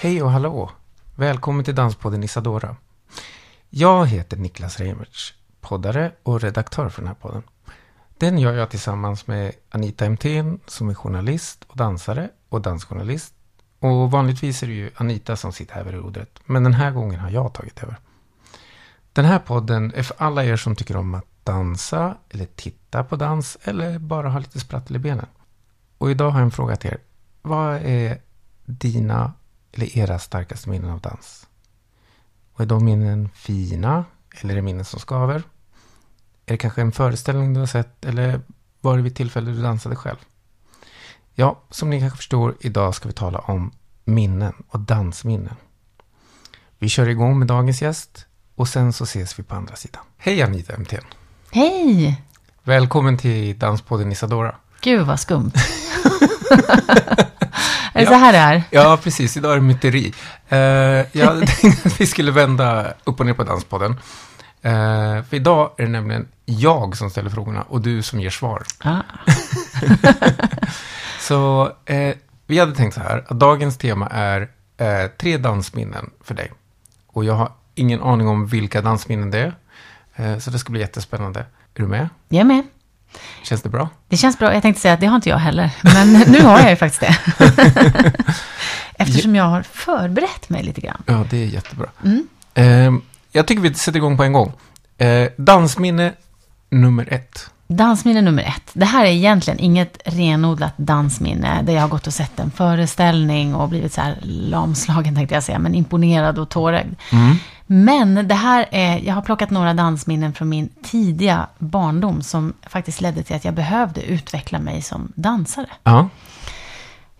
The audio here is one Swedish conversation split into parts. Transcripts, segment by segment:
Hej och hallå! Välkommen till Danspodden Isadora. Jag heter Niklas Reimertz, poddare och redaktör för den här podden. Den gör jag tillsammans med Anita Emthén som är journalist och dansare och dansjournalist. Och vanligtvis är det ju Anita som sitter här vid rodret. Men den här gången har jag tagit över. Den här podden är för alla er som tycker om att dansa eller titta på dans eller bara ha lite sprattel i benen. Och idag har jag en fråga till er. Vad är dina eller era starkaste minnen av dans? Och är de minnen fina eller är det minnen som skaver? Är det kanske en föreställning du har sett eller var det vid tillfälle du dansade själv? Ja, som ni kanske förstår, idag ska vi tala om minnen och dansminnen. Vi kör igång med dagens gäst och sen så ses vi på andra sidan. Hej Anita Emthén! Hej! Välkommen till Danspodden Isadora. Gud vad skumt. är det så här det är? Ja, precis. Idag är det myteri. Uh, jag hade tänkt att vi skulle vända upp och ner på Danspodden. Uh, för idag är det nämligen jag som ställer frågorna och du som ger svar. Ah. så uh, vi hade tänkt så här, att dagens tema är tre dansminnen för dig. Och jag har ingen aning om vilka dansminnen det är. så det ska bli jättespännande. Är du med? Jag är med. Känns det bra? Det känns bra. Jag tänkte säga att det har inte jag heller. Men nu har jag ju faktiskt det. Eftersom jag har förberett mig lite grann. Ja, det är jättebra. Mm. Eh, jag tycker vi sätter igång på en gång. Eh, dansminne nummer ett. Dansminne nummer ett. Det här är egentligen inget renodlat dansminne där jag har gått och sett en föreställning och blivit så här lamslagen tänkte jag säga, men imponerad och tårögd. Mm. Men det här är, jag har plockat några dansminnen från min tidiga barndom som faktiskt ledde till att jag behövde utveckla mig som dansare. Ja.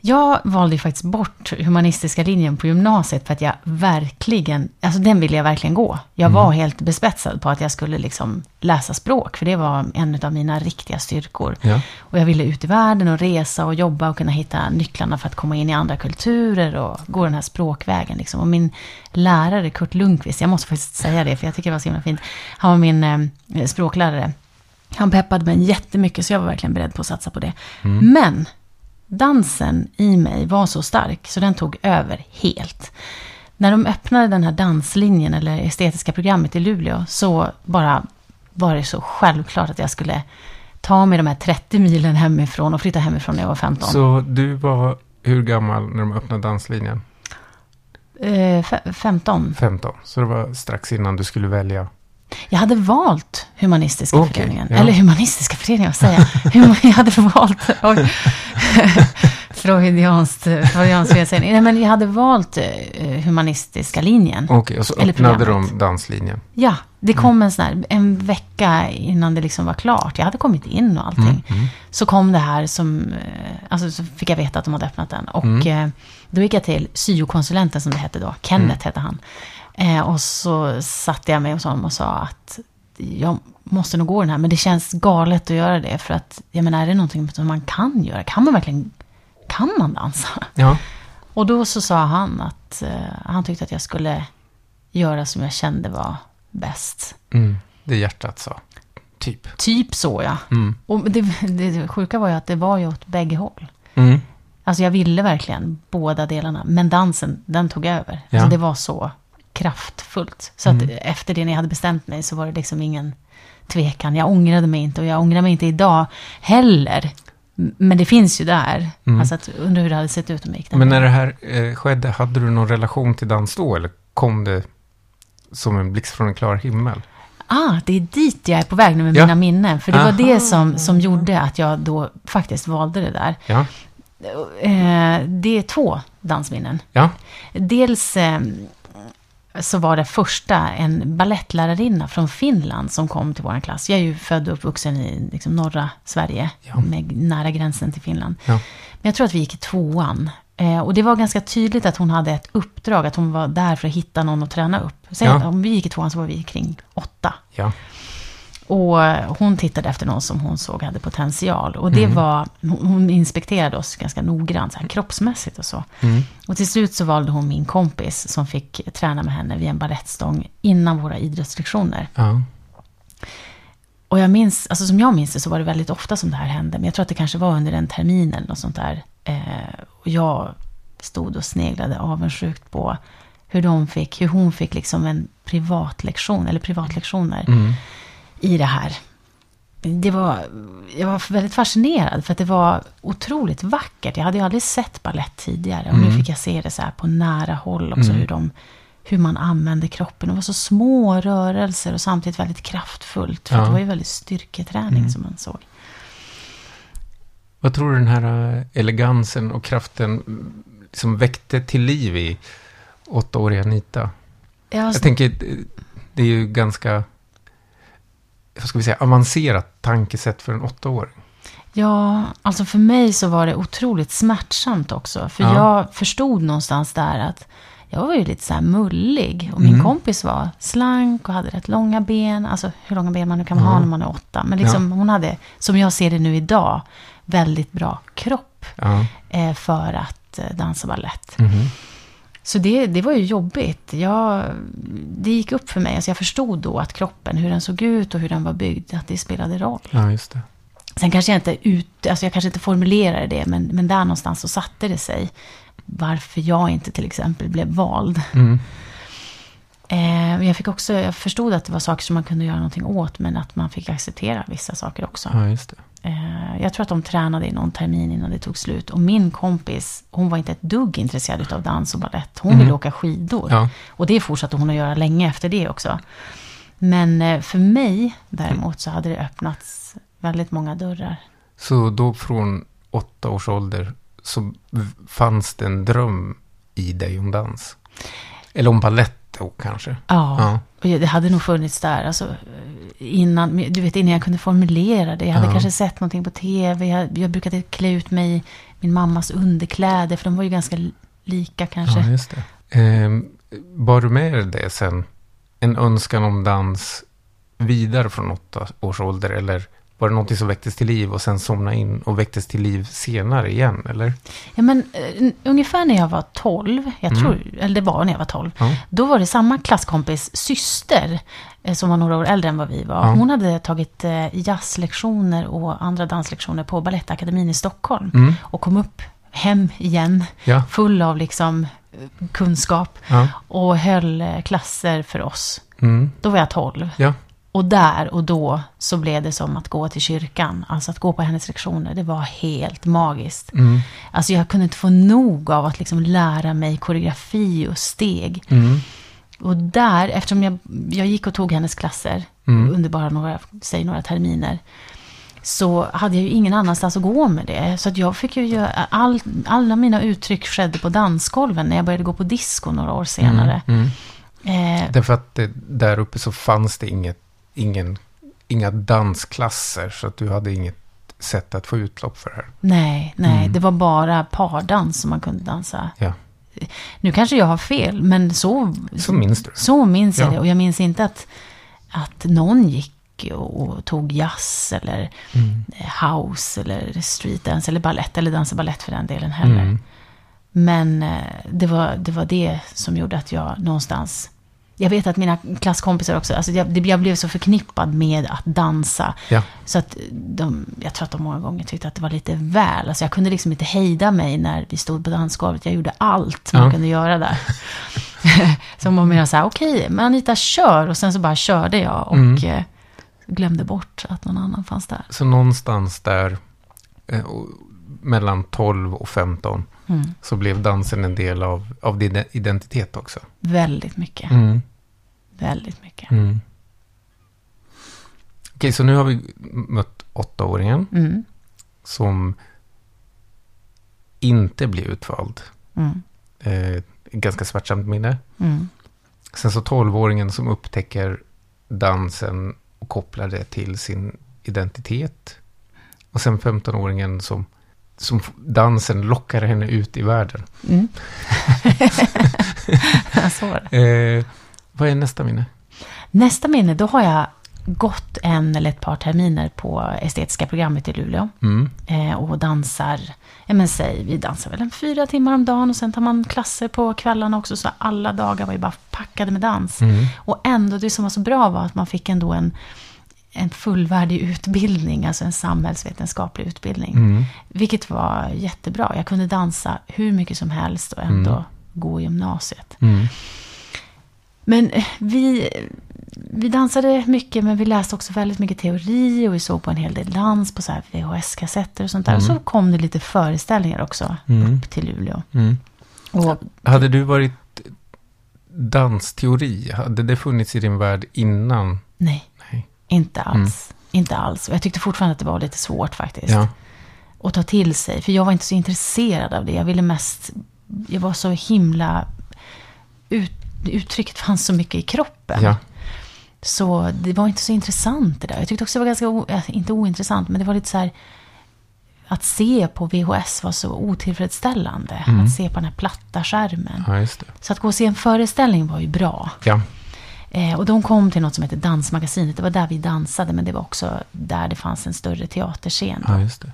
Jag valde ju faktiskt bort humanistiska linjen på gymnasiet för att jag verkligen, alltså den ville jag verkligen gå. Jag var helt bespetsad på att jag skulle liksom läsa språk, för det var en av mina riktiga styrkor. Ja. Och jag ville ut i världen och resa och jobba och kunna hitta nycklarna för att komma in i andra kulturer och gå den här språkvägen. Liksom. Och min lärare Kurt Lundqvist, jag måste faktiskt säga det, för jag tycker det var så himla fint. Han var min eh, språklärare. Han peppade mig jättemycket, så jag var verkligen beredd på att satsa på det. Men dansen i mig var så stark så den tog över helt. När de öppnade den här danslinjen eller estetiska programmet i Luleå så bara var det så självklart att jag skulle ta mig de här 30 milen hemifrån och flytta hemifrån när jag var 15. Så du var hur gammal när de öppnade danslinjen? Eh, fe- 15. 15. Så det var strax innan du skulle välja. Jag hade valt humanistiska Okej, föreningen. ja. Eller humanistiska föreningen, vad säger jag? Jag hade valt... Freudianskt, freudiansk felsägning. Nej, men jag hade valt eh, humanistiska linjen. Okej, och så Eller öppnade de danslinjen. Ja, det kom Mm. en sån här, en vecka innan det liksom var klart. Jag hade kommit in och allting. Mm, Så kom det här som, eh, alltså så fick jag veta att de hade öppnat den. Och Mm. eh, då gick jag till syokonsulenten som det hette då, Kenneth Mm. hette han. Och så satte jag mig hos honom och sa att jag måste nog gå den här, men det känns galet att göra det. För att, jag menar, är det någonting som man kan göra? Kan man verkligen, kan man dansa? Ja. Och då så sa han att eh, han tyckte att jag skulle göra som jag kände var bäst. Mm. Det hjärtat sa. Typ. Typ så ja. Mm. Och det, det, det sjuka var ju att det var ju åt bägge håll. Mm. Alltså jag ville verkligen båda delarna. Men dansen, den tog över. Ja. Alltså det var så kraftfullt. Så att Mm. efter det när jag hade bestämt mig så var det liksom ingen tvekan. Jag ångrade mig inte och jag ångrar mig inte idag heller. Men det finns ju där. Mm. Alltså att undra hur det hade sett ut om jag gick den Men när det här eh, skedde, hade du någon relation till dans då? Eller kom det som en blixt från en klar himmel? Ah, det är dit jag är på väg nu med Ja. mina minnen. För det var Aha. det som, som gjorde att jag då faktiskt valde det där. Ja. Eh, det är två dansminnen. Ja. Dels eh, så var det första en ballettlärarinna från Finland som kom till vår klass. Jag är ju född och uppvuxen i liksom, norra Sverige, Ja. med nära gränsen till Finland. Ja. Men jag tror att vi gick i tvåan. Eh, och det var ganska tydligt att hon hade ett uppdrag, att hon var där för att hitta någon att träna upp. Säg Ja. om vi gick i tvåan så var vi kring åtta. Och hon tittade efter någon som hon såg hade potential. Och det Mm. var, hon hon inspekterade oss ganska noggrant, så här, kroppsmässigt och så. Mm. Och till slut så valde hon min kompis som fick träna med henne vid en balettstång innan våra idrottslektioner. Ja. Och jag minns, alltså som jag minns det så var det väldigt ofta som det här hände. Men jag tror att det kanske var under en termin eller något sånt där. Eh, och jag stod och sneglade avundsjukt på hur de fick, hur hon fick liksom en privatlektion, eller privatlektioner Mm. I det här. Det var, jag var väldigt fascinerad för att det var otroligt vackert. Jag hade ju aldrig sett ballett tidigare. Och nu Mm. fick jag se det så här på nära håll också. Mm. Hur, de, hur man använde kroppen. Det var så små rörelser och samtidigt väldigt kraftfullt. För Ja. det var ju väldigt styrketräning Mm. som man såg. Vad tror du den här eh, elegansen och kraften mm, som väckte till liv i åttaåriga Anita? Jag, Jag tänker, eh, det är ju ganska, vad ska vi säga, avancerat tankesätt för en åttaåring. Ja, alltså för mig så var det otroligt smärtsamt också. För Ja. jag förstod någonstans där att jag var ju lite så här mullig. Och min Mm. kompis var slank och hade rätt långa ben. Alltså hur långa ben man nu kan ha Ja. när man är åtta. Men liksom hon hade, som jag ser det nu idag, väldigt bra kropp Ja. eh, för att eh, dansa ballett. Mhm. Så det, det var ju jobbigt. Jag, det gick upp för mig. Alltså jag förstod då att kroppen, hur den såg ut och hur den var byggd, att det spelade roll. ja, just det. Sen kanske jag inte ut, alltså jag kanske inte formulerade det, men, men där någonstans så satte det sig. Varför jag inte till exempel blev vald. Mm. Eh, jag fick också, jag förstod att det var saker som man kunde göra någonting åt, men att man fick acceptera vissa saker också. Ja, just det. Eh, jag tror att de tränade i någon termin innan det tog slut. Och min kompis, hon var inte ett dugg intresserad av dans och ballett. Hon Mhm. ville åka skidor. Ja. Och det fortsatte hon att göra länge efter det också. Men eh, för mig däremot så hade det öppnats väldigt många dörrar. Så då från åtta års ålder så fanns det en dröm i dig om dans? Eller om ballett då kanske? Ja, Ja. och det hade nog funnits där. Alltså, innan, du vet, innan jag kunde formulera det. Jag hade Ja. kanske sett någonting på tv. Jag, jag brukade klä ut mig i min mammas underkläder. För de var ju ganska lika kanske. Ja, just det. Ehm, bar du med dig det sen? En önskan om dans vidare från åtta års ålder? Eller var det någonting som väcktes till liv och sen somnade in och väcktes till liv senare igen? Eller? Ja, men eh, ungefär när jag var 12, jag Mm. tror, eller det var när jag var 12, Ja. då var det samma klasskompis syster, eh, som var några år äldre än vad vi var. Ja. Hon hade tagit eh, jazzlektioner och andra danslektioner på Balettakademin i Stockholm. Mm. Och kom upp hem igen, Ja. full av liksom kunskap. Och höll klasser för oss. Mm. Då var jag 12. Ja. Och där och då så blev det som att gå till kyrkan. Alltså att gå på hennes lektioner, det var helt magiskt. Mm. Alltså jag kunde inte få nog av att liksom lära mig koreografi och steg. Mm. Och där, eftersom jag, jag gick och tog hennes klasser Mm. under bara några, säg några terminer. Så hade jag ju ingen annanstans att gå med det. Så att jag fick ju göra, all, alla mina uttryck skedde på dansgolven när jag började gå på disco några år senare. Mm. Eh, Därför att det, där uppe så fanns det inget, ingen, inga dansklasser. Så att du hade inget sätt att få utlopp för det här. nej, nej, Mm. det var bara pardans som man kunde dansa. Ja. Nu kanske jag har fel, men så, Så minns du. Så minns jag Ja. det. Och jag minns inte att, att någon gick och, och tog jazz eller Mm. house eller streetdance eller ballett eller dansa ballett för den delen heller. Mm. Men eh, det var, det var det som gjorde att jag någonstans... Jag vet att mina klasskompisar också, alltså jag, jag blev så förknippad med att dansa. Ja. Så att de, jag tror att de många gånger tyckte att det var lite väl. Alltså jag kunde liksom inte hejda mig när vi stod på dansgolvet. Jag gjorde allt man Ja. kunde göra där. Som om jag sa, okej, men Anita kör. Och sen så bara körde jag och Mm. eh, glömde bort att någon annan fanns där. Så någonstans där eh, mellan 12 och 15 Mm. så blev dansen en del av, av din identitet också. Väldigt mycket. Mm. Väldigt mycket. Mm. Okej, så nu har vi mött åttaåringen Mm. som inte blir utvald. Mm. Eh, ganska smärtsamt minne. Mm. Sen så tolvåringen som upptäcker dansen och kopplar det till sin identitet. Och sen 15-åringen som som dansen lockar henne ut i världen. Mm. så var det. Eh, vad är nästa minne? Nästa minne, då har jag gått en eller ett par terminer på estetiska programmet i Luleå. Mm. Eh, och dansar, ja men säg, vi dansar väl en fyra timmar om dagen och sen tar man klasser på kvällarna också. Så alla dagar var ju bara packade med dans. Mm. Och ändå, det som var så bra var att man fick ändå en, en fullvärdig utbildning, alltså en samhällsvetenskaplig utbildning. Mm. Vilket var jättebra. Jag kunde dansa hur mycket som helst och ändå Mm. gå i gymnasiet. Mm. Men eh, vi, vi dansade mycket, men vi läste också väldigt mycket teori och vi såg på en hel del dans på så VHS-kassetter och sånt där. Och så kom det lite föreställningar också Mm. upp till Luleå. Mm. Och Hade du varit dansteori, hade det funnits i din värld innan? nej, Nej. Inte alls. Inte alls. Och jag tyckte fortfarande att det var lite svårt faktiskt. Ja. Att ta till sig. För jag var inte så intresserad av det. Jag ville mest... Jag var så himla... Ut, uttrycket fanns så mycket i kroppen. ja. Så det var inte så intressant det där. Jag tyckte också det var ganska, o, inte ointressant, men det var lite så här. Att se på VHS var så otillfredsställande. Mm. Att se på den här platta skärmen. Ja. Så att gå och se en föreställning var ju bra. Ja. Eh, och de kom till något som heter Dansmagasinet. Det var där vi dansade, men det var också där det fanns en större teaterscen. ja, just det.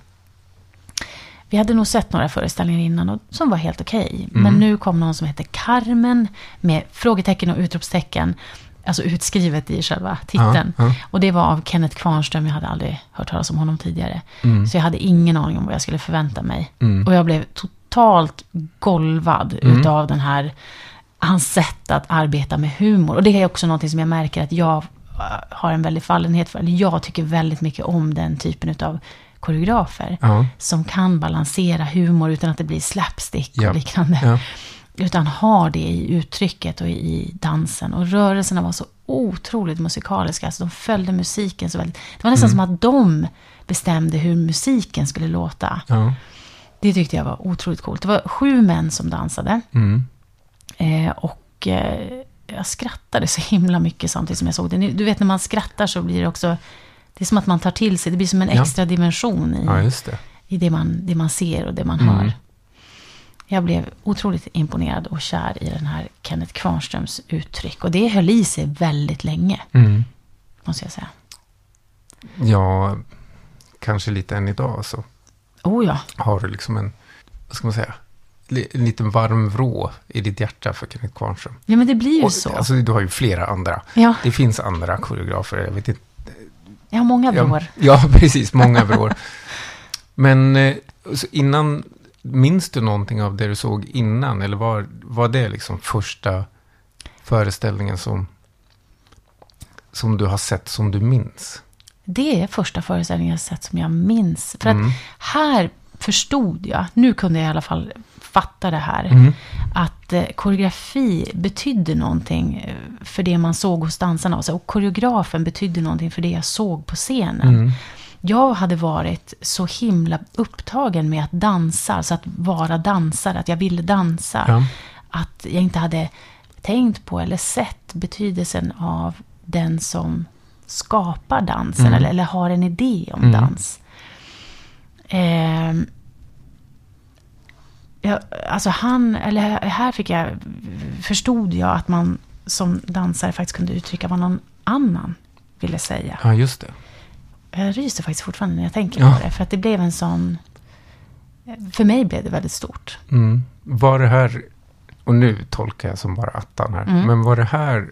Vi hade nog sett några föreställningar innan och, som var helt okej. Mm. Men nu kom någon som heter Carmen med frågetecken och utropstecken. Alltså utskrivet i själva titeln. Ja, ja. Och det var av Kenneth Kvarnström. Jag hade aldrig hört talas om honom tidigare. Mm. Så jag hade ingen aning om vad jag skulle förvänta mig. Mm. Och jag blev totalt golvad Mm. utav den här, hans sätt att arbeta med humor. Och det är också någonting som jag märker att jag äh, har en väldig fallenhet för. Jag tycker väldigt mycket om den typen utav koreografer. Ja. Som kan balansera humor utan att det blir slapstick Ja. och liknande. Ja. Utan har det i uttrycket och i dansen. Och rörelserna var så otroligt musikaliska. Alltså de följde musiken så väldigt. Det var nästan Mm. som att de bestämde hur musiken skulle låta. Ja. Det tyckte jag var otroligt coolt. Det var sju män som dansade. Mm. Eh, och eh, jag skrattade så himla mycket samtidigt som jag såg det. Du vet när man skrattar så blir det också... Det är som att man tar till sig. Det blir som en Ja. extra dimension i, ja, det. i det, man, det man ser och det man Mm. hör. Jag blev otroligt imponerad och kär i den här Kenneth Kvarnströms uttryck. Och det höll i sig väldigt länge, Mm. måste jag säga. Ja, kanske lite än idag så Oh ja, har du liksom en, vad ska man säga, en liten varm vrå i ditt hjärta för Kenneth Kvarnström. ja men det blir ju Och, så. Alltså, du har ju flera andra. ja, Det finns andra koreografer, jag vet inte. jag har många vrår. ja, precis, många vrår. Men eh, innan, minns du någonting av det du såg innan? Eller var, var det liksom första föreställningen som, som du har sett som du minns? Det är första föreställningen jag sett som jag minns. För att Mm. här förstod jag, nu kunde jag i alla fall fatta det här, Mm. att eh, koreografi betydde någonting eh, för det man såg hos dansarna. Och, så, och koreografen betydde någonting för det jag såg på scenen. Mm. Jag hade varit så himla upptagen med att dansa, så att vara dansare, att jag ville dansa. Ja. Att jag inte hade tänkt på eller sett betydelsen av den som skapar dansen Mm. eller, eller har en idé om Mm. dans. Ehm, ja, alltså han, eller här fick jag, förstod jag att man som dansare faktiskt kunde uttrycka vad någon annan ville säga. ja, just det. Jag ryser faktiskt fortfarande när jag tänker Ja. på det. För att det blev en sån... För mig blev det väldigt stort. Mm. Var det här, och nu tolkar jag som bara attan här, Mm. men var det här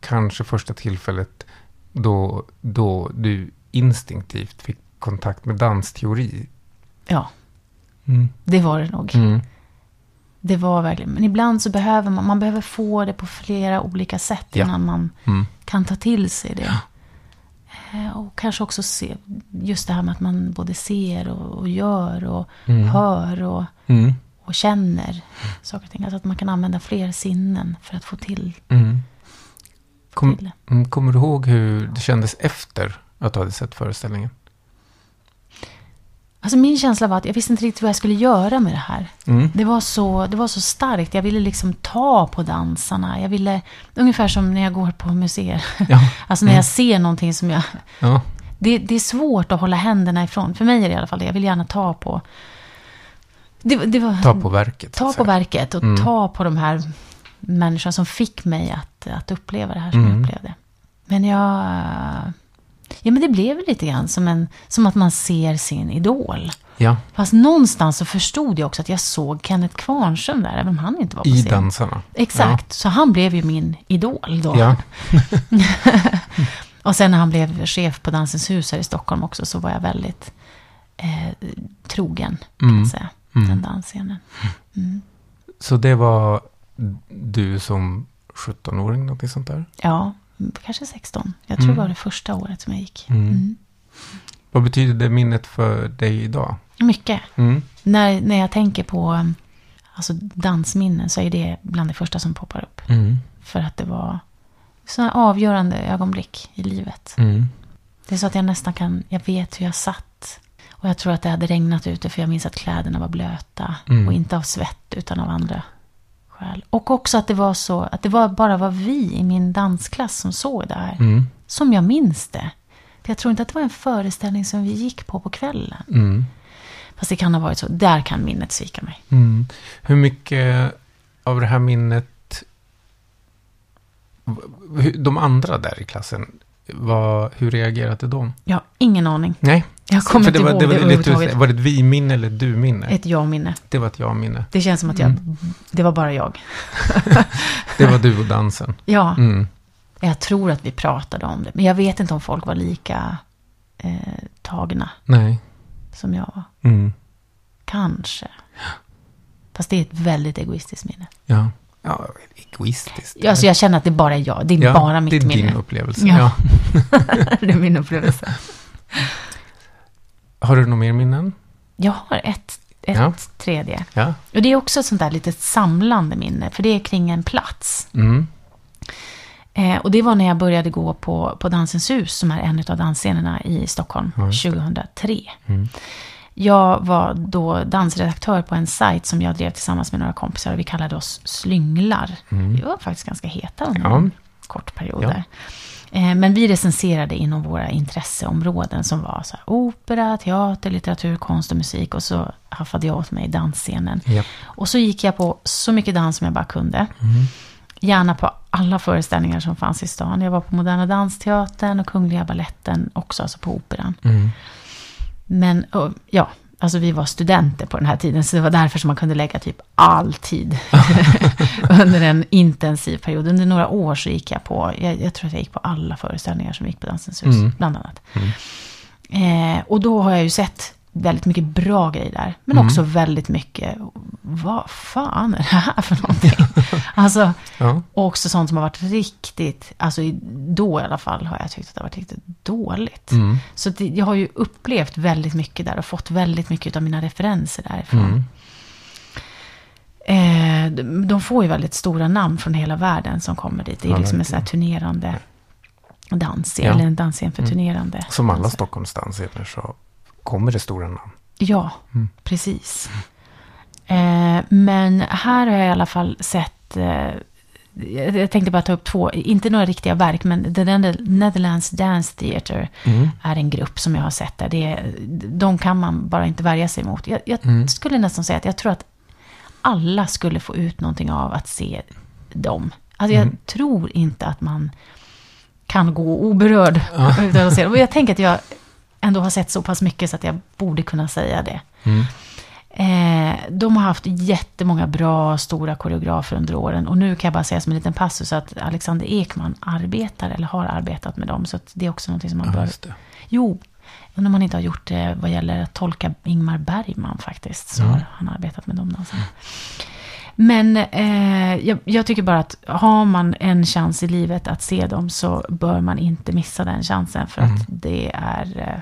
kanske första tillfället då, då du instinktivt fick kontakt med dansteori? Ja, Mm. det var det nog. Mm. Det var verkligen. Men ibland så behöver man, man behöver få det på flera olika sätt Ja. innan man Mm. kan ta till sig det. Eh, Och kanske också se, just det här med att man både ser och, och gör och Mm. hör och, Mm. och känner saker och ting. Alltså att man kan använda fler sinnen för att få till. Kom, till det. mm, kommer du ihåg hur det kändes efter att du hade sett föreställningen? Alltså min känsla var att jag visste inte riktigt vad jag skulle göra med det här. Mm. Det var, så, det var så starkt. Jag ville liksom ta på dansarna. Jag ville, ungefär som när jag går på museer. Ja. Alltså när Mm. jag ser någonting som jag... Ja. Det, det är svårt att hålla händerna ifrån. För mig är det i alla fall det. Jag vill gärna ta på, Det, det var, Ta på verket. ta på verket och Mm. ta på de här människorna som fick mig att, att uppleva det här som Mm. jag upplevde. Men jag... Ja, men det blev lite grann som, en, som att man ser sin idol. Ja, Fast någonstans så förstod jag också att jag såg Kenneth Kvarnström där, även om han inte var på i scen. dansarna. Exakt, så han blev ju min idol då. Ja. Och sen när han blev chef på Dansens hus här i Stockholm också så var jag väldigt eh, trogen, kan Mm. man säga, Mm. den dansscenen. Mm. Så det var du som 17-åring, någonting sånt där? Ja, kanske 16. Jag tror Mm. det var det första året som jag gick. Mm. Mm. Vad betyder det minnet för dig idag? Mycket. Mm. När, när jag tänker på alltså, dansminnen så är det bland det första som poppar upp. Mm. För att det var sådana avgörande ögonblick i livet. Mm. Det är så att jag nästan kan, jag vet hur jag satt. Och jag tror att det hade regnat ute för jag minns att kläderna var blöta. Mm. Och inte av svett utan av andra skäl. Och också att det var så, att det var bara var vi i min dansklass som såg det här. Mm. Som jag minns det. För jag tror inte att det var en föreställning som vi gick på på kvällen. Mm. Fast det kan ha varit så. Där kan minnet svika mig. Mm. Hur mycket av det här minnet, de andra där i klassen, vad, hur reagerade de? Jag har ingen aning. Nej, Jag kommer det inte var, ihåg det det, var, lite, överhuvudtaget. var det ett vi-minne eller ett du-minne? Ett jag-minne. Det var ett jag-minne. Det känns som att jag, Mm. det var bara jag. Det var du och dansen. Ja, Mm. jag tror att vi pratade om det. Men jag vet inte om folk var lika eh, tagna Nej. som jag var. Mm. Kanske. Fast det är ett väldigt egoistiskt minne. Ja. ja, egoistiskt. Ja, Alltså jag känner att det bara är jag. Det är Ja, bara mitt det är minne. din upplevelse. Ja. Ja. det är min upplevelse. Har du några mer minnen? Jag har ett, ett Ja. tredje. Ja. Och det är också ett sånt där lite samlande minne. För det är kring en plats. Mm. Eh, och det var när jag började gå på, på Dansens hus, som är en av dansscenerna i Stockholm, Ja, just 2003. Mm. Jag var då dansredaktör på en sajt som jag drev tillsammans med några kompisar. och Vi kallade oss Slynglar. Mm. Vi var faktiskt ganska heta under Ja. en kort period där. Eh, Men vi recenserade inom våra intresseområden som var så opera, teater, litteratur, konst och musik. Och så haffade jag åt mig dansscenen. Ja. Och så gick jag på så mycket dans som jag bara kunde. Mm. Gärna på alla föreställningar som fanns i stan. Jag var på Moderna Dansteatern och Kungliga Balletten också, alltså på Operan. Mm. Men och, ja, alltså vi var studenter på den här tiden, så det var därför som man kunde lägga typ all tid under en intensiv period. Under några år så gick jag på, jag, jag tror att jag gick på alla föreställningar som gick på Dansens hus, Mm. bland annat. Mm. Eh, och då har jag ju sett väldigt mycket bra grejer där, men Mm. också väldigt mycket, vad fan är det här för någonting? alltså, Ja. också sånt som har varit riktigt, alltså då i alla fall har jag tyckt att det har varit riktigt dåligt. Mm. Så det, jag har ju upplevt väldigt mycket där och fått väldigt mycket av mina referenser därifrån. Mm. Eh, de, de får ju väldigt stora namn från hela världen som kommer dit. Det är Ja, liksom en sån här turnerande dansscen, Ja. eller en dansscen för Mm. turnerande. Som alla. Stockholmsdansscener så kommer det stora namn. Ja, Mm. precis. Eh, men här har jag i alla fall sett, eh, jag tänkte bara ta upp två, inte några riktiga verk, men The Netherlands Dance Theatre Mm. är en grupp som jag har sett där. Det är, de kan man bara inte värja sig mot. Jag, jag Mm. skulle nästan säga att jag tror att alla skulle få ut någonting av att se dem. Alltså jag Mm. tror inte att man kan gå oberörd utan att se dem. Och jag tänker att jag ändå har sett så pass mycket så att jag borde kunna säga det. Mm. Eh, de har haft jättemånga bra, stora koreografer under åren. Och nu kan jag bara säga som en liten passus att Alexander Ekman arbetar, eller har arbetat med dem. Så att det är också något som man Ja, bör... det. Jo, undrar om man inte har gjort det vad gäller att tolka Ingmar Bergman faktiskt. Så Mm. har han arbetat med dem dansarna. Men eh, jag, jag tycker bara att har man en chans i livet att se dem så bör man inte missa den chansen. För Mm. att det är eh,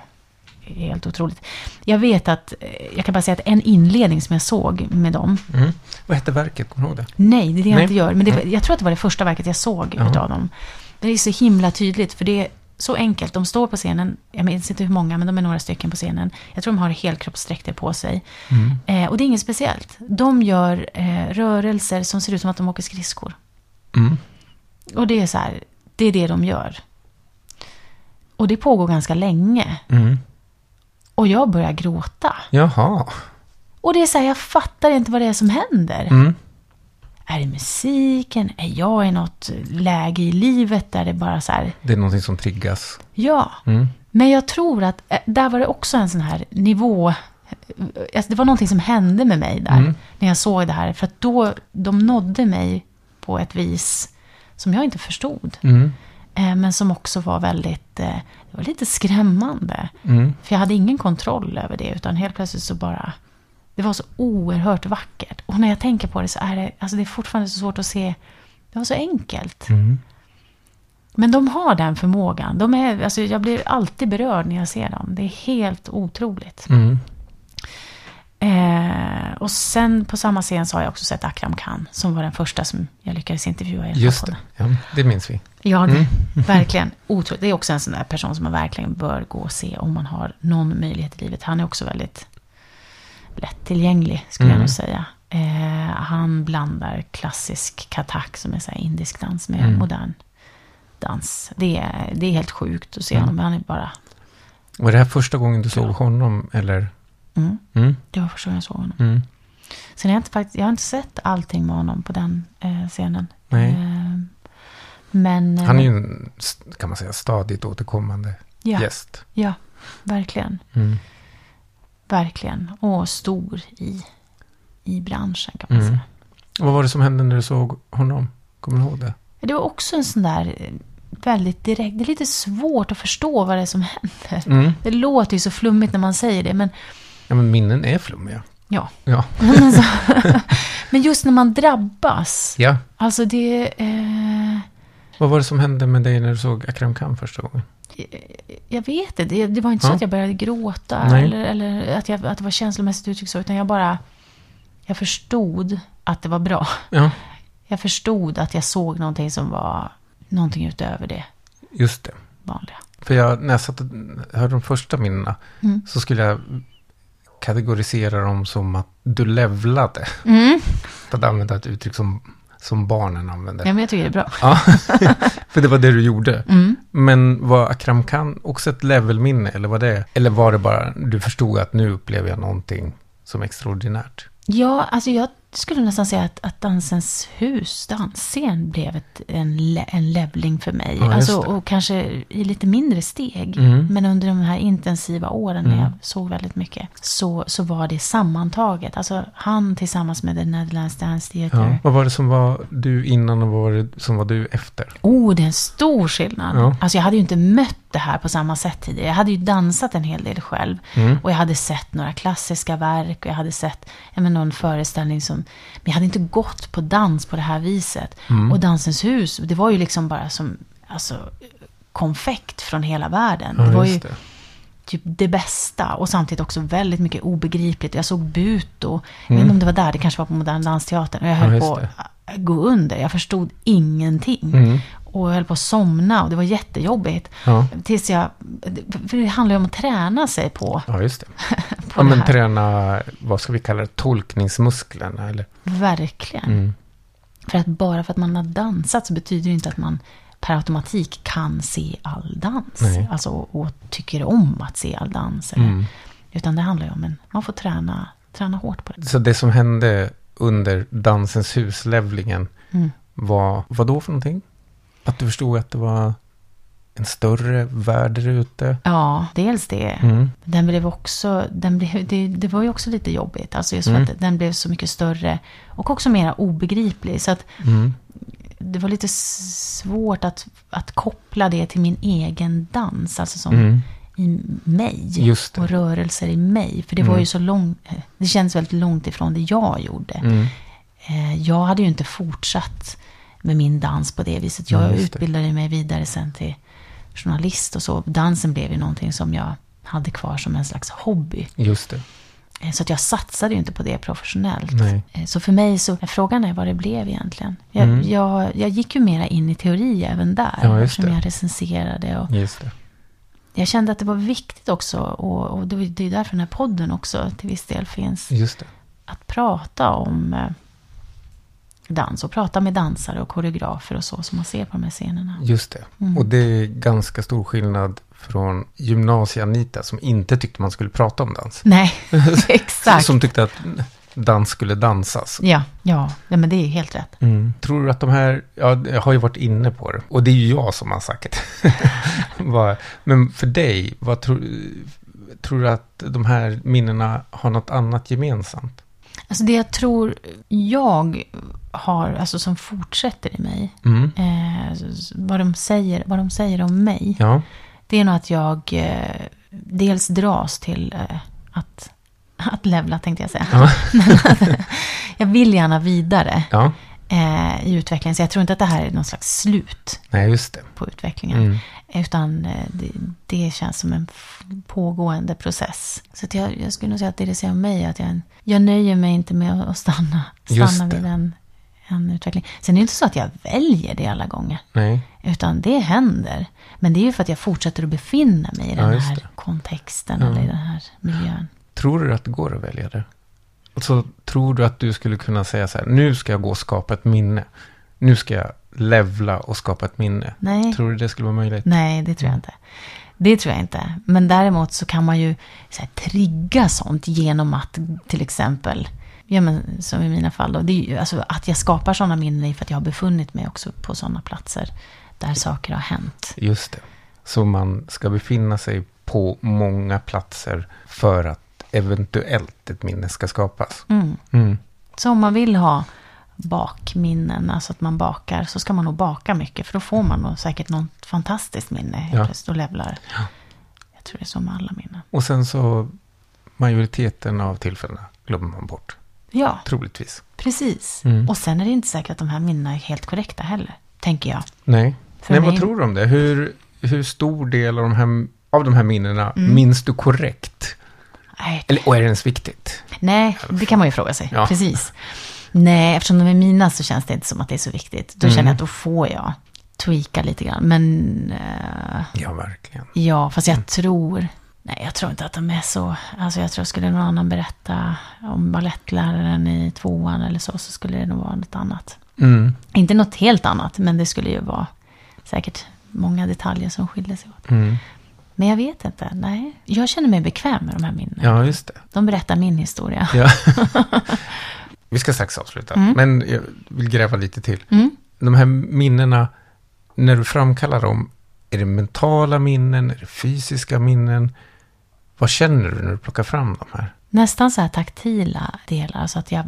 helt otroligt. Jag vet att, eh, jag kan bara säga att en inledning som jag såg med dem. Mm. Vad hette verket? Kommer du ihåg det? Nej, det är det jag Nej. inte gör. Men det, Nej. jag tror att det var det första verket jag såg Ja. utav dem. Det är så himla tydligt, för det är så enkelt. De står på scenen, jag minns inte hur många, men de är några stycken på scenen. Jag tror de har helkroppsdräkter på sig. Mm. Eh, och det är inget speciellt. De gör eh, rörelser som ser ut som att de åker skridskor. Mm. Och det är så här, det är det de gör. Och det pågår ganska länge. Mm. Och jag börjar gråta. Jaha. Och det är så här, jag fattar inte vad det är som händer. Mm. Är det musiken? Är jag i något läge i livet där det bara så här, Det är någonting som triggas. ja. Mm. Men jag tror att eh, där var det också en sån här nivå. Alltså det var någonting som hände med mig där. Mm. När jag såg det här. För att då, de nådde mig på ett vis som jag inte förstod. Mm. Eh, Men som också var väldigt, eh, det var lite skrämmande. Mm. För jag hade ingen kontroll över det. Utan helt plötsligt så bara, det var så oerhört vackert. Och när jag tänker på det så är det, alltså det är fortfarande så svårt att se. Det var så enkelt. Mm. Men de har den förmågan. De är, alltså jag blir alltid berörd när jag ser dem. Det är helt otroligt. Mm. Eh, och sen på samma scen så har jag också sett Akram Khan. Som var den första som jag lyckades intervjua i Just det. Ja, det minns vi. Ja, det, Mm. verkligen. Otroligt. Det är också en sån där person som man verkligen bör gå och se om man har någon möjlighet i livet. Han är också väldigt lättillgänglig, skulle jag Mm. nog säga. Eh, han blandar klassisk katak, som är så indisk dans, med Mm. modern dans. Det är, det är helt sjukt att se Mm. honom. Han är bara... Var det här första gången du såg honom, eller? Mm, Mm. det var första gången jag såg honom. Mm. Sen har jag inte, faktiskt, jag har inte sett allting med honom på den eh, scenen. Nej. Eh, men... eh, Han är ju en, kan man säga, stadigt återkommande ja, gäst. ja, verkligen. Mm. Verkligen. Och stor i, i branschen kan man Mm. säga. Vad var det som hände när du såg honom? Kommer du ihåg det? Det var också en sån där eh, väldigt direkt. Det är lite svårt att förstå vad det är som händer. Mm. Det låter ju så flummigt när man säger det. Men Ja, men minnen är flummiga. ja. Ja. Men, så, men just när man drabbas. ja. Alltså det... Eh, Vad var det som hände med dig när du såg Akram Khan första gången? jag vet inte. Det, det var inte så Ja. att jag började gråta. Eller, eller att, jag, att det var känslomässigt uttryck så. Utan jag bara... Jag förstod att det var bra. Ja, Jag förstod att jag såg någonting som var någonting utöver det just det. vanliga. För jag, när jag satt och hörde de första minnena Mm. så skulle jag kategorisera dem som att du levlade. Mm. För att använda ett uttryck som, som barnen använder. Ja, men jag tycker det är bra. Ja, för det var det du gjorde. Mm. Men var Akram Khan också ett levelminne? Eller var det? Eller var det bara du förstod att nu upplever jag någonting som extraordinärt? Ja, alltså jag skulle nästan säga att, att Dansens hus, dansscen, blev ett, en, en levling för mig. Ja, alltså, och kanske i lite mindre steg. Mm. Men under de här intensiva åren Mm. när jag såg väldigt mycket, så, så var det sammantaget. Alltså han tillsammans med The Netherlands Dance Theatre. Ja. Vad var det som var du innan och vad var det som var du efter? Oh, det är en stor skillnad. Ja. Alltså jag hade ju inte mött det här på samma sätt tidigare. Jag hade ju dansat en hel del själv. Mm. Och jag hade sett några klassiska verk och jag hade sett ja, men någon föreställning som... Men jag hade inte gått på dans på det här viset. Mm. Och Dansens hus, det var ju liksom bara som alltså, konfekt från hela världen. Ja, det var ju det. typ det bästa och samtidigt också väldigt mycket obegripligt. Jag såg Buto, jag vet Mm. inte om det var där, det kanske var på Modern Dansteatern. Och jag Ja, höll just på att gå under, jag förstod ingenting. Mm. Och jag höll på att somna och det var jättejobbigt. Ja. Tills jag, för det handlar ju om att träna sig på, ja, just det. på Ja, det men träna, vad ska vi kalla det, tolkningsmusklerna eller? Verkligen. Mm. För att bara för att man har dansat så betyder det inte att man per automatik kan se all dans. Nej. Alltså, och, tycker om att se all dans. Eller, Mm. Utan det handlar ju om en, man får träna, träna hårt på det. Så det som hände under Dansens hus-levlingen Mm. var, vad då för någonting? Att du förstod att det var en större värld där ute? Ja, dels det. Mm. Den blev också, den blev, det, det var ju också lite jobbigt. Alltså just för Mm. att den blev så mycket större. Och också mer obegriplig. Så att Mm. det var lite svårt att, att koppla det till min egen dans. Alltså som Mm. i mig. Och rörelser i mig. För det var Mm. ju så långt, det känns väldigt långt ifrån det jag gjorde. Mm. Eh, Jag hade ju inte fortsatt med min dans på det viset. Jag det. utbildade mig vidare sen till journalist och så. Dansen blev ju någonting som jag hade kvar som en slags hobby. Just det. Eh, Så att jag satsade ju inte på det professionellt. Nej. Eh, Så för mig så, frågan är vad det blev egentligen. Jag, Mm. jag, jag gick ju mera in i teori även där. Ja, eftersom jag recenserade och jag kände att det var viktigt också. Och, och det, det är därför den här podden också till viss del finns. Att prata om eh, dans och prata med dansare och koreografer och så som man ser på de här scenerna. Just det. Mm. Och det är ganska stor skillnad från gymnasie-Anita som inte tyckte man skulle prata om dans. Nej, exakt. Som tyckte att dans skulle dansas. Ja, ja, ja, men det är helt rätt. Mm. Tror du att de här, ja, jag har ju varit inne på det. Och det är ju jag som har sagt Vad- Men för dig, vad tror, tror du att de här minnena har något annat gemensamt? Alltså det jag tror jag har, alltså som fortsätter i mig, Mm. eh, vad, de säger, vad de säger om mig, Ja, det är nog att jag eh, dels dras till eh, att, att levla, tänkte jag säga. Ja. Att, jag vill gärna vidare ja, eh, i utvecklingen, så jag tror inte att det här är någon slags slut nej på utvecklingen. Mm. Utan eh, det, det känns som en pågående process. Så jag, jag skulle nog säga att det det säger om mig är att jag, jag nöjer mig inte med att stanna, stanna vid en, en utveckling. Sen är det inte så att jag väljer det alla gånger. Nej, Utan det händer. Men det är ju för att jag fortsätter att befinna mig i Ja, den just här kontexten Ja. eller i den här miljön. tror du att det går att välja det? Och så tror du att du skulle kunna säga så här, nu ska jag gå och skapa ett minne. Nu ska jag levla och skapa ett minne. Nej. Tror du det skulle vara möjligt? Nej, det tror jag inte. Det tror jag inte. Men däremot så kan man ju så här, trigga sånt genom att till exempel, ja men som i mina fall då, det är ju, alltså att jag skapar sådana minnen är för att jag har befunnit mig också på sådana platser där saker har hänt. Just det. Så man ska befinna sig på många platser för att eventuellt ett minne ska skapas. Mm. Mm. Så om man vill ha bakminnen, alltså att man bakar, så ska man nog baka mycket. För då får man nog säkert något fantastiskt minne helt Ja. plötsligt och levlar. Jag tror det är så med alla minnen. Och sen så majoriteten av tillfällena glömmer man bort. Ja, Troligtvis. precis. Mm. Och sen är det inte säkert att de här minnena är helt korrekta heller, tänker jag. Nej. För Nej, vad mig- tror du om det? Hur, hur stor del av de här, av de här minnena Mm. minns du korrekt? Nej, Eller, och är det ens viktigt? Nej, det kan man ju fråga sig. Ja. Precis. Nej, eftersom de är mina så känns det inte som att det är så viktigt. Då Mm. känner jag att då får jag tweaka lite grann. Men eh, Ja, verkligen. ja, fast jag tror... Nej, jag tror inte att de är så... Alltså jag tror skulle någon annan berätta om ballettläraren i tvåan eller så, så skulle det nog vara något annat. Mm. Inte något helt annat, men det skulle ju vara säkert många detaljer som skiljer sig åt. Mm. Men jag vet inte, nej. Jag känner mig bekväm med de här minnena. Ja, just det. De berättar min historia. Ja. Vi ska strax avsluta, Mm. men jag vill gräva lite till. Mm. De här minnena, när du framkallar dem, är det mentala minnen, är det fysiska minnen? Vad känner du när du plockar fram de här? nästan så här taktila delar. Så att jag,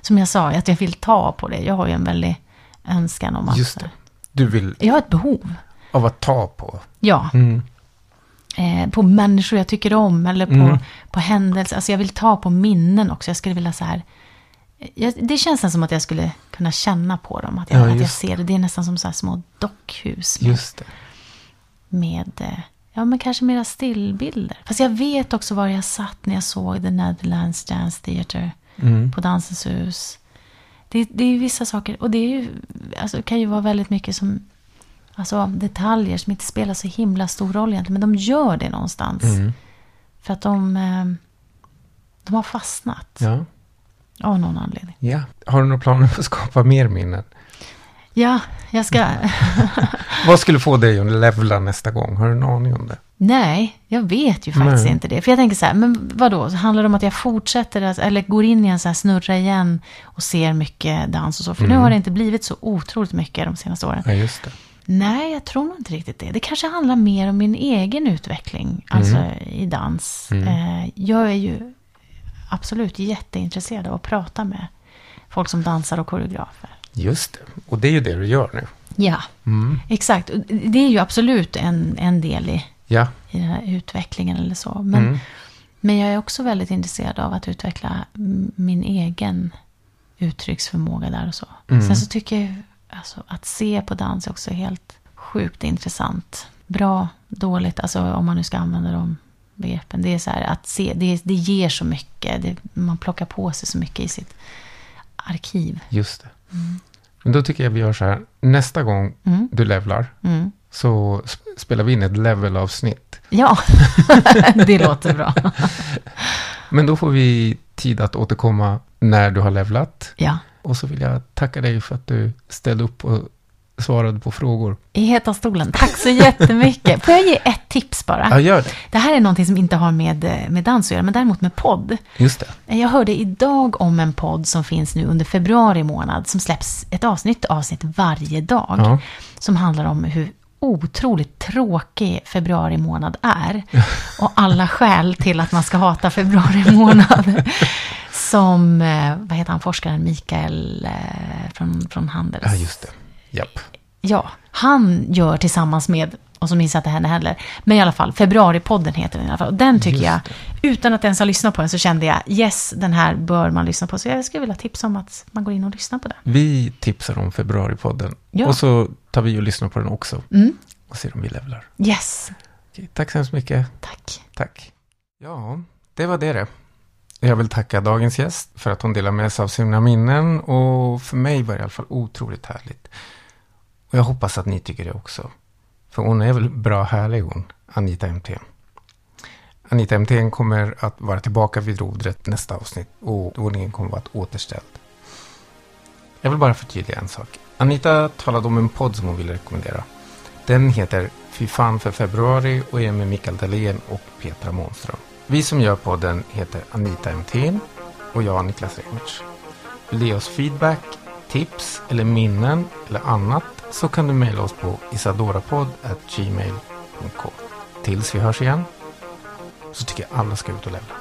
som jag sa, att jag vill ta på det. Jag har ju en väldig önskan om att... Just det. Du vill Jag har ett behov. av att ta på. Ja, Mm. eh, på människor jag tycker om eller på, Mm. på händelser. Alltså jag vill ta på minnen också. Jag skulle vilja så här... Jag, det känns nästan som att jag skulle kunna känna på dem. Att jag, Ja, att jag ser det. Det är nästan som så här små dockhus. Med, Just det. med eh, ja, men kanske mera stillbilder. Fast jag vet också var jag satt när jag såg The Netherlands Dance Theatre. Mm. på Dansens hus. Det, det är ju vissa saker, och det är ju, alltså, kan ju vara väldigt mycket som alltså, detaljer som inte spelar så himla stor roll egentligen, men de gör det någonstans. Mm. För att de, eh, de har fastnat Ja. Av någon anledning. ja. Har du några planer på att skapa mer minnen? Ja, jag ska... Vad skulle få dig att levla nästa gång? Har du en aning om det? Nej, jag vet ju faktiskt Nej. inte det. För jag tänker så här, men vadå, handlar det om att jag fortsätter, att, eller går in i en så här snurra igen och ser mycket dans och så? För nu Mm. har det inte blivit så otroligt mycket de senaste åren. Ja, just det. Nej, jag tror nog inte riktigt det. Det kanske handlar mer om min egen utveckling, alltså i dans. Mm. Eh, jag är ju absolut jätteintresserad av att prata med folk som dansar och koreografer. Just det. Och det är ju det du gör nu. Ja, Mm. exakt. Det är ju absolut en, en del i, Ja. i den här utvecklingen eller så. Men, Mm. men jag är också väldigt intresserad av att utveckla min egen uttrycksförmåga där och så. Mm. Sen så tycker jag alltså, att se på dans är också helt sjukt intressant. Bra, dåligt, alltså om man nu ska använda de begreppen. Det är så här att se, det, det ger så mycket. Det, man plockar på sig så mycket i sitt arkiv. Just det. Men då tycker jag vi gör så här. Nästa gång Mm. du levlar Mm. så sp- spelar vi in ett levelavsnitt. Ja, det låter bra. Men då får vi tid att återkomma när du har levlat. Ja, Och så vill jag tacka dig för att du ställde upp och svarade på frågor. I heta stolen. Tack så jättemycket. Får jag ge ett tips bara? Ja, gör det. Det här är någonting som inte har med, eh, med dans att göra, men däremot med podd. Just det. Jag hörde idag om en podd som finns nu under februari månad, som släpps ett avsnitt, avsnitt varje dag. Ja. Som handlar om hur otroligt tråkig februari månad är. Och alla skäl till att man ska hata februari månad. Som, eh, vad heter han, forskaren Mikael eh, från, från Handels. Ja, just det. Japp. Ja, han gör tillsammans med, och så minns jag inte henne heller, men i alla fall, Februaripodden heter den i alla fall. Och den tycker Just jag, utan att ens ha lyssnat på den, så kände jag, yes, den här bör man lyssna på. Så jag skulle vilja tipsa om att man går in och lyssnar på den. Vi tipsar om februaripodden. Ja. Och så tar vi och lyssnar på den också. Mm. Och ser om vi levlar. Yes, Okej, tack så hemskt mycket. tack. Tack. Ja, det var det det. Jag vill tacka dagens gäst för att hon delar med sig av sina minnen och för mig var det i alla fall otroligt härligt. Och jag hoppas att ni tycker det också. För hon är väl bra härlig hon, Anita MT. Anita MT kommer att vara tillbaka vid rodret nästa avsnitt och ordningen kommer att vara återställd. Jag vill bara förtydliga en sak. Anita talade om en podd som hon ville rekommendera. Den heter Fy fan för februari och är med Mikael Dahlén och Petra Månström. Vi som gör podden heter Anita MT och jag Niklas Reimertz. Vill du ge oss feedback, tips eller minnen eller annat så kan du mejla oss på isadorapodd.gmail.com. Tills vi hörs igen så tycker jag alla ska ut och levla.